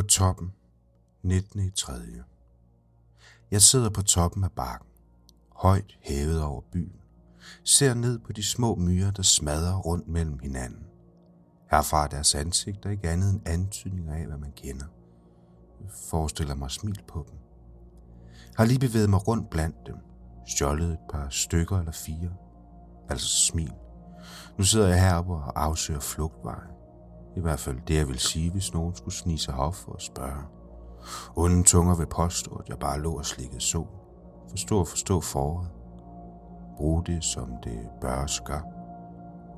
På toppen, 19. i 3. Jeg sidder på toppen af bakken, højt hævet over byen, ser ned på de små myrer, der smadrer rundt mellem hinanden. Herfra er deres ansigter ikke andet end antydninger af, hvad man kender. Jeg forestiller mig smil på dem. Har lige bevæget mig rundt blandt dem, stjålet et par stykker eller fire, altså smil. Nu sidder jeg heroppe og afsøger flugtveje. I hvert fald det, jeg vil sige, hvis nogen skulle snige sig op for at spørge. Unden tunger vil påstå, at jeg bare lå og slikkede sol. Forstå og forstå foråret. Brug det, som det bør gør.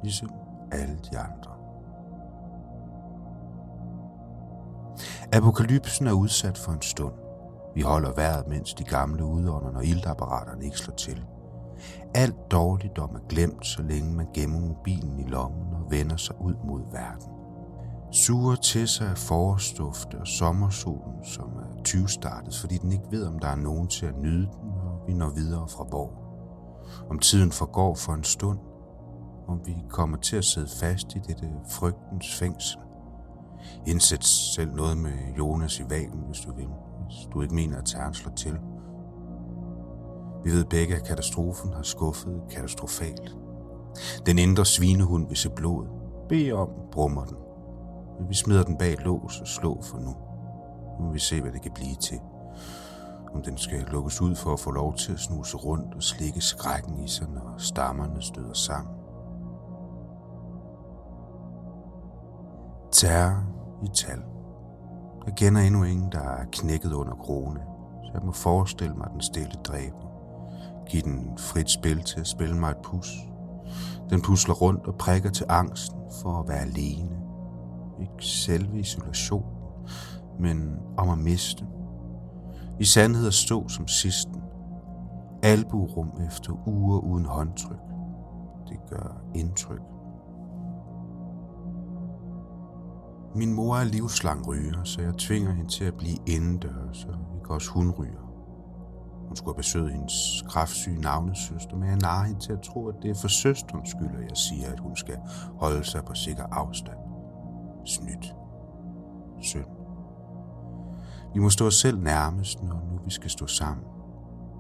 Ligesom alle de andre. Apokalypsen er udsat for en stund. Vi holder vejret, mens de gamle udånder, når iltapparaterne ikke slår til. Alt dårligdom er glemt, så længe man gemmer mobilen i lommen og vender sig ud mod verden. Suger til sig af forårsdufte og sommersolen, som er 20 startet, fordi den ikke ved, om der er nogen til at nyde den, og vi når videre fra borg. Om tiden forgår for en stund, om vi kommer til at sidde fast i dette frygtens fængsel. Indsæt selv noget med Jonas i vagen, hvis du vil, hvis du ikke mener, at terren slår til. Vi ved begge, at katastrofen har skuffet katastrofalt. Den indre svinehund vil se blod. Be om, brummer den. Men vi smider den bag lås og slå for nu. Nu vil vi se, hvad det kan blive til. Om den skal lukkes ud for at få lov til at snuse rundt og slikke skrækken i sig, når stammerne støder sammen. Terror i tal. Jeg kender endnu ingen, der er knækket under krone, så jeg må forestille mig den stille dræber. Giv den frit spil til at spille mig et pus. Den pusler rundt og prikker til angsten for at være alene. Ikke selve isolation, men om at miste. I sandhed at stå som sidsten. Alburum efter uger uden håndtryk. Det gør indtryk. Min mor er livslang ryger, så jeg tvinger hende til at blive indendørs, og ikke også hun ryger. Hun skulle have besøgt hendes kraftsyge navnesøster, men jeg narer hende til at tro, at det er for søsterens skyld, at jeg siger, at hun skal holde sig på sikker afstand. Snydt. Synd. Vi må stå os selv nærmest, når nu vi skal stå sammen.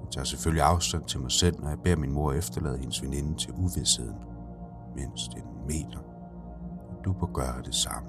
Jeg tager selvfølgelig afstand til mig selv, når jeg beder min mor efterlade hendes veninde til uvidsheden. Mindst en meter. Du bør gøre det samme.